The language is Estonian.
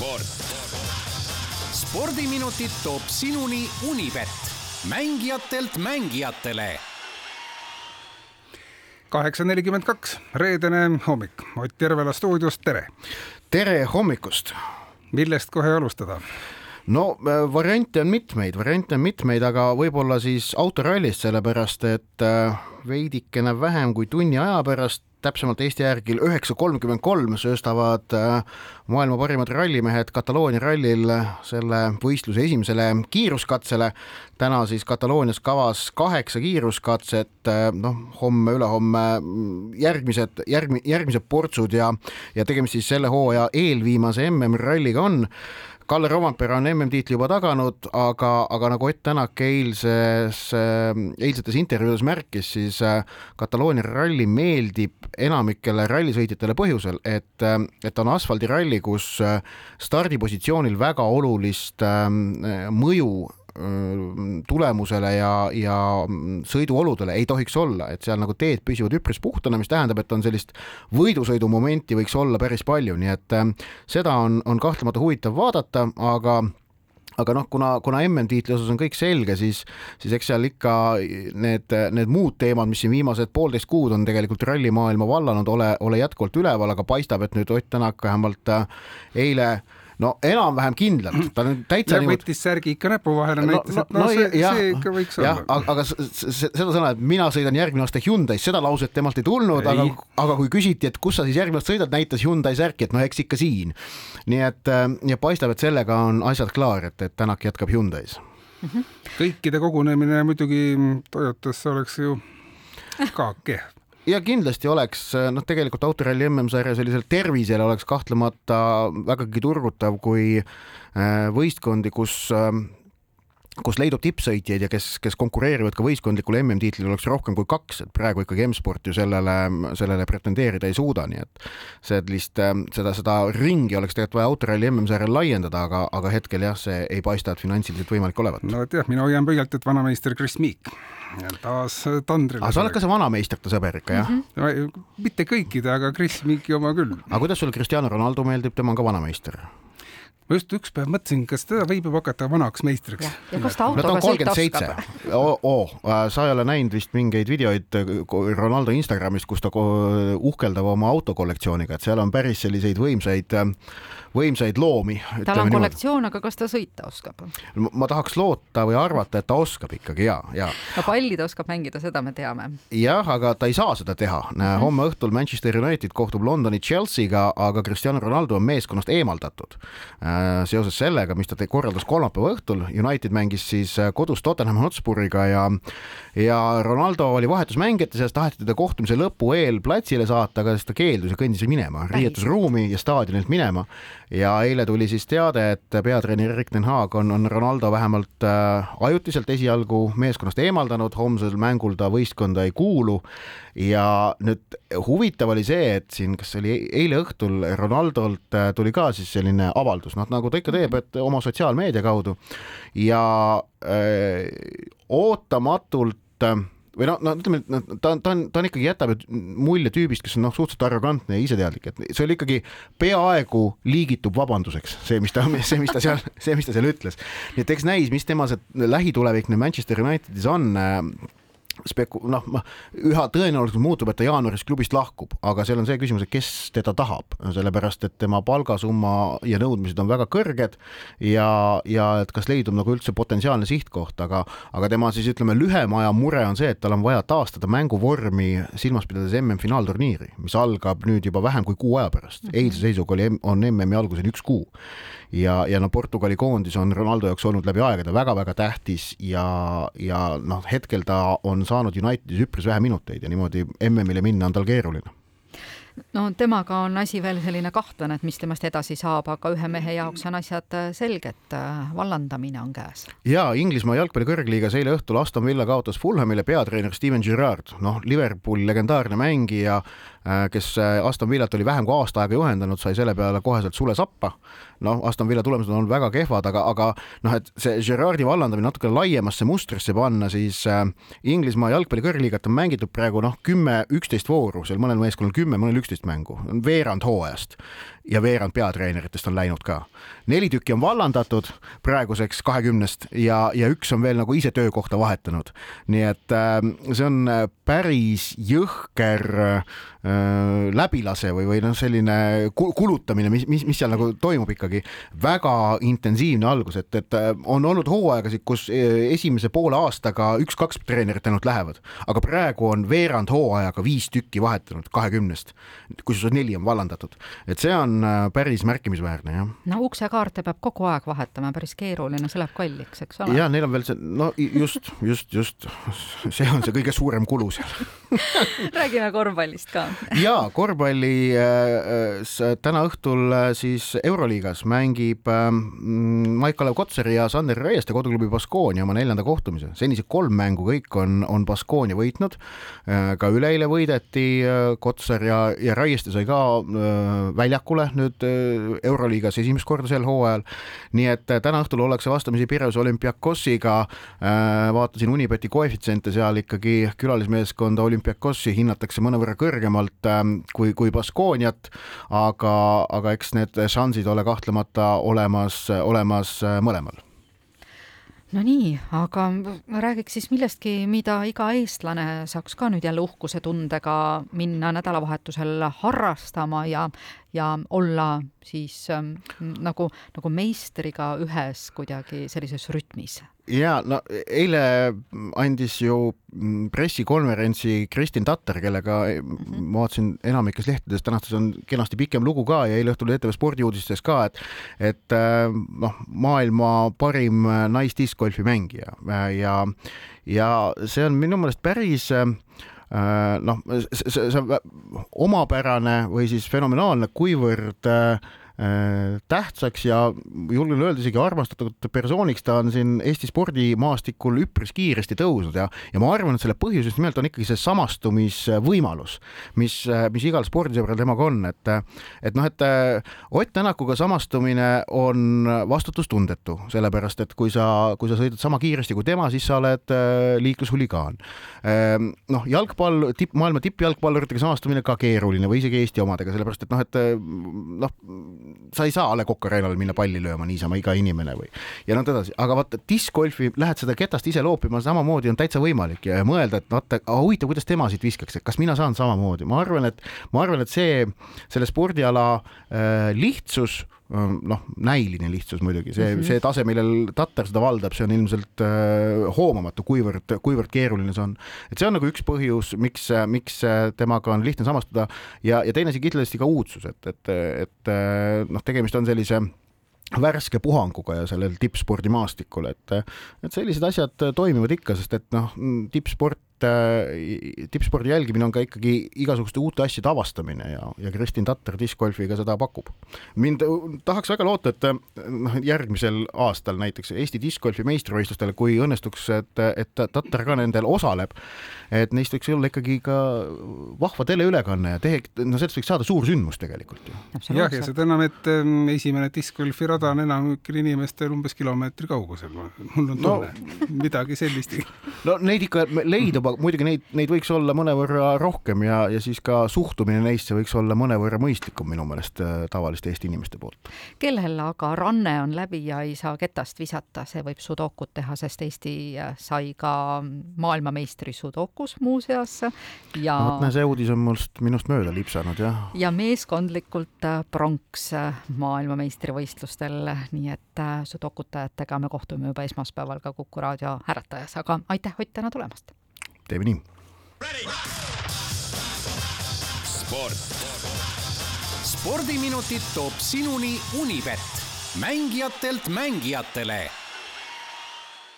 sport. spordiminutid toob sinuni Unibet, mängijatelt mängijatele kaheksa nelikümmend kaks, reedene hommik, Ott Järvela stuudios, tere! tere hommikust! millest kohe alustada? no äh, variante on mitmeid, variante on mitmeid, aga võib-olla siis autorallist, sellepärast et äh, veidikene vähem kui tunni aja pärast täpsemalt Eesti järgi üheksa kolmkümmend kolm sööstavad äh, maailma parimad rallimehed Kataloonia rallil selle võistluse esimesele kiiruskatsele. täna siis Kataloonias kavas kaheksa kiiruskatset, äh, noh, homme-ülehomme mm, järgmised, järgmi-, järgmised portsud ja, ja tegemist siis selle hooaja eelviimase MM-ralliga on Kalle Rompera on MM-tiitli juba taganud, aga, aga nagu Ott Tänak eilses, eilsetes intervjuudes märkis, siis äh, Kataloonia ralli meeldib enamikele rallisõitjatele põhjusel, et, äh, et on asfaldiralli, kus äh, stardipositsioonil väga olulist mõju tulemusele ja, ja sõiduoludele ei tohiks olla, et seal nagu teed püsivad üpris puhtana, mis tähendab, et on sellist võidusõidumomenti võiks olla päris palju, nii et seda on, on kahtlemata huvitav vaadata, aga aga noh, kuna, kuna MM-tiitli osas on kõik selge, siis, siis eks seal ikka need, need muud teemad, mis siin viimased poolteist kuud on tegelikult rallimaailma vallanud, ole, ole jätkuvalt üleval, aga paistab, et nüüd Ott Tänak vähemalt eile äh, no enam-vähem kindlalt, ta nüüd täitsa ja niimoodi... võttis särgi ikka näpu vahele, näitas no,, et no, no see, see ikka võiks olla. aga, aga seda sõna, et mina sõidan järgmine aasta Hyundai's, seda lauset temalt ei tulnud, aga, aga kui küsiti, et kus sa siis järgmine aasta sõidad, näitas Hyundai särki, et no eks ikka siin. nii et äh, ja paistab, et sellega on asjad klaar, et, et Tänak jätkab Hyundai's mm. -hmm. kõikide kogunemine muidugi Toyotasse oleks ju ka kehv ja kindlasti oleks noh, tegelikult autoralli MM-sarja sellisel tervisel oleks kahtlemata vägagi turgutav, kui äh, võistkondi, kus äh, kus leidub tippsõitjaid ja kes, kes konkureerivad ka võistkondlikul MM-tiitlil, oleks rohkem kui kaks, et praegu ikkagi M-sport ju sellele, sellele pretendeerida ei suuda, nii et sellist, äh, seda, seda ringi oleks tegelikult vaja autoralli MM-sarjal laiendada, aga, aga hetkel jah, see ei paista, et finantsiliselt võimalik olevat. no et jah, mina hoian pöialt, et vanameister Kris Miik taas tandrile. aga sa oled ka see vanameistrite sõber ikka, jah mm? -hmm. mitte kõikide, aga Kris Miiki oma küll. aga kuidas sulle Cristiano Ronaldo meeldib, tema on ka vanameister? Ma just üks päev mõtlesin, kas teda võib juba hakata vanaks meistriks. ja kas ta autoga sõita oskab? oo, oh, sa ei ole näinud vist mingeid videoid äh, Ronaldo Instagramist, kus ta uhkeldab oma autokollektsiooniga, et seal on päris selliseid võimsaid äh, võimsaid loomi. tal on kollektsioon, aga kas ta sõita oskab? ma tahaks loota või arvata, et ta oskab ikkagi ja, ja. no palli ta oskab mängida, seda me teame. jah, aga ta ei saa seda teha. -hmm. homme õhtul Manchester United kohtub Londoni Chelsea'ga, aga Cristiano Ronaldo on meeskonnast eemaldatud äh, seoses sellega, mis ta korraldas kolmapäeva õhtul. United mängis siis äh, kodus Tottenham Hotspuriga ja ja Ronaldo oli vahetusmängijate seas, taheti teda kohtumise lõpu eel platsile saata, aga siis ta keeldus ja kõndis minema. Riietusruumi ja staadionilt minema. Ja eile tuli siis teade, et peatreener Erik ten Haag on, on Ronaldo vähemalt äh, ajutiselt esialgu meeskonnast eemaldanud, homsel mängul ta võistkonda ei kuulu. Ja nüüd huvitav oli see, et siin, kas oli eile õhtul Ronaldolt äh, tuli ka siis selline avaldus, noh nagu ta ikka teeb, et oma sotsiaalmeedia kaudu ja öö, äh, ootamatult äh, või noh, no ütleme, ta, ta on, ta on ikkagi jätab mulje tüübist, kes on noh, suhteliselt arrogantne ja iseteadlik, et see oli ikkagi peaaegu liigitub vabanduseks, see, mis ta, see, mis ta seal, see, mis ta seal ütles. nii et eks näis, mis tema see lähitulevik nüüd Manchester Unitedis on speku-, noh, üha tõenäolisemalt muutub, et ta jaanuaris klubist lahkub, aga seal on see küsimus, et kes teda tahab, sellepärast et tema palgasumma ja nõudmised on väga kõrged ja, ja et kas leidub nagu üldse potentsiaalne sihtkoht, aga, aga tema siis ütleme, lühema aja mure on see, et tal on vaja taastada mänguvormi silmas pidades MM-finaalturniiri, mis algab nüüd juba vähem kui kuu aja pärast. Mhm. eilse seisuga oli, on MM-i alguseni üks kuu ja, ja no Portugali koondis on Ronaldo jaoks olnud läbi aegade väga-väga tähtis ja, ja noh, hetkel ta on saanud Unitedis üpris vähe minuteid ja niimoodi MM-ile minna on tal keeruline no temaga on asi veel selline kahtlane, et mis temast edasi saab, aga ühe mehe jaoks on asjad selged, vallandamine on käes. ja Inglismaa jalgpalli kõrgliigas eile õhtul Aston Villa kaotas Fulhamile peatreener Steven Gerrard, noh, Liverpooli legendaarne mängija, äh, kes äh, Aston Villat oli vähem kui aasta aega juhendanud, sai selle peale koheselt sule sappa. noh, Aston Villa tulemused on olnud väga kehvad, aga, aga noh, et see Gerardi vallandamine natuke laiemasse mustrisse panna, siis äh, Inglismaa jalgpalli kõrgliigat on mängitud praegu noh, kümme, üksteist vooru, seal mõnel meeskonnal kümme, mõnel üksteist mängu, veerand hooajast. ja veerand peatreeneritest on läinud ka. neli tükki on vallandatud praeguseks kahekümnest ja, ja üks on veel nagu ise töökohta vahetanud. nii et äh, see on päris jõhker äh, läbilase või, või noh, selline kulutamine, mis, mis, mis seal nagu toimub ikkagi. väga intensiivne algus, et, et äh, on olnud hooaegasid, kus äh, esimese poole aastaga üks-kaks treenerit ainult lähevad, aga praegu on veerand hooajaga viis tükki vahetanud kahekümnest, kusjuures neli on vallandatud, et see on äh, päris märkimisväärne, jah. no uksekaarte peab kogu aeg vahetama, päris keeruline, see läheb kalliks, eks ole. ja neil on veel see, no just, just, just, see on see kõige suurem kulu seal räägime korvpallist ka. ja korvpalli äh, äh, täna õhtul äh, siis Euroliigas mängib äh, Maik-Kalev Kotsar ja Sander Reieste koduklubi Baskonia oma neljanda kohtumise. senised kolm mängu kõik on, on Baskonia võitnud ka üleeile võideti Kotsar ja, ja Reieste sai ka äh, väljakule nüüd äh, Euroliigas esimest korda sel hooajal. nii et äh, täna õhtul ollakse vastamisi Piraeus olümpiakosiga. Äh, vaatasin Unibeti koefitsiente seal ikkagi külalismeeskonda olümpiakossi hinnatakse mõnevõrra kõrgemalt kui, kui Baskooniat, aga, aga eks need šansid ole kahtlemata olemas, olemas mõlemal no nii, aga räägiks siis millestki, mida iga eestlane saaks ka nüüd jälle uhkuse tundega minna nädalavahetusel harrastama ja, ja olla siis ähm, nagu, nagu meistriga ühes kuidagi sellises rütmis ja no eile andis ju pressikonverentsi Kristin Tatter, kellega mm -hmm. ma vaatasin enamikes lehtedes, tänastes on kenasti pikem lugu ka ja eile õhtul ETV spordiuudistes ka, et et äh, noh, maailma parim naisdiskgolfi mängija ja ja see on minu meelest päris äh, noh, see, see on omapärane või siis fenomenaalne, kuivõrd äh, Äh, tähtsaks ja julgen öelda isegi armastatud persooniks ta on siin Eesti spordimaastikul üpris kiiresti tõusnud ja, ja ma arvan, et selle põhjus just nimelt on ikkagi see samastumisvõimalus, mis, mis igal spordisõbral temaga on, et, et noh, et Ott Tänakuga samastumine on vastutustundetu, sellepärast et kui sa, kui sa sõidad sama kiiresti kui tema, siis sa oled äh, liiklushuligaan. Ähm, noh, jalgpall, tipp, maailma tippjalgpalluritega samastumine ka keeruline või isegi Eesti omadega, sellepärast et noh, et noh, sa ei saa A Le Coq Arena'l minna palli lööma niisama iga inimene või ja nõnda edasi, aga vaata diskgolfi lähed seda ketast ise loopima, samamoodi on täitsa võimalik ja mõelda, et vaata, huvitav, kuidas tema siit viskaks, et kas mina saan samamoodi, ma arvan, et ma arvan, et see selle spordiala äh, lihtsus noh, näiline lihtsus muidugi, see mm, -hmm. see tase, millel Tatar seda valdab, see on ilmselt äh, hoomamatu, kuivõrd, kuivõrd keeruline see on. et see on nagu üks põhjus, miks, miks temaga on lihtne samastuda ja, ja teine asi kindlasti ka uudsus, et, et, et noh, tegemist on sellise värske puhanguga ja sellel tippspordimaastikul, et, et sellised asjad toimivad ikka, sest et noh, tippsport Äh, tippspordi jälgimine on ka ikkagi igasuguste uute asjade avastamine ja, ja Kristin Tatter discgolfiga seda pakub. mind tahaks väga loota, et noh, järgmisel aastal näiteks Eesti discgolfi meistrivõistlustel, kui õnnestuks, et, et Tatter ka nendel osaleb, et neist võiks olla ikkagi ka vahva teleülekanne ja tehe, no sellest võiks saada suur sündmus tegelikult ju. jah, ja seda enam, et ähm, esimene discgolfi rada on enamikel inimestel umbes kilomeetri kaugusel. mul on tunne no, midagi sellist. no neid ikka leidub aga muidugi neid, neid võiks olla mõnevõrra rohkem ja, ja siis ka suhtumine neisse võiks olla mõnevõrra mõistlikum minu meelest äh, tavaliste Eesti inimeste poolt. kellel aga ranne on läbi ja ei saa ketast visata, see võib sudokut teha, sest Eesti äh, sai ka maailmameistri sudokus muuseas ja no, vot näe, see uudis on must, minust mööda lipsanud, jah. ja meeskondlikult äh, pronks maailmameistrivõistlustel, nii et sudokutajatega me kohtume juba esmaspäeval ka Kuku raadio Äratajas, aga aitäh, Ott, täna tulemast! Teeme nii. sport. spordiminutid toob sinuni Unibet, mängijatelt mängijatele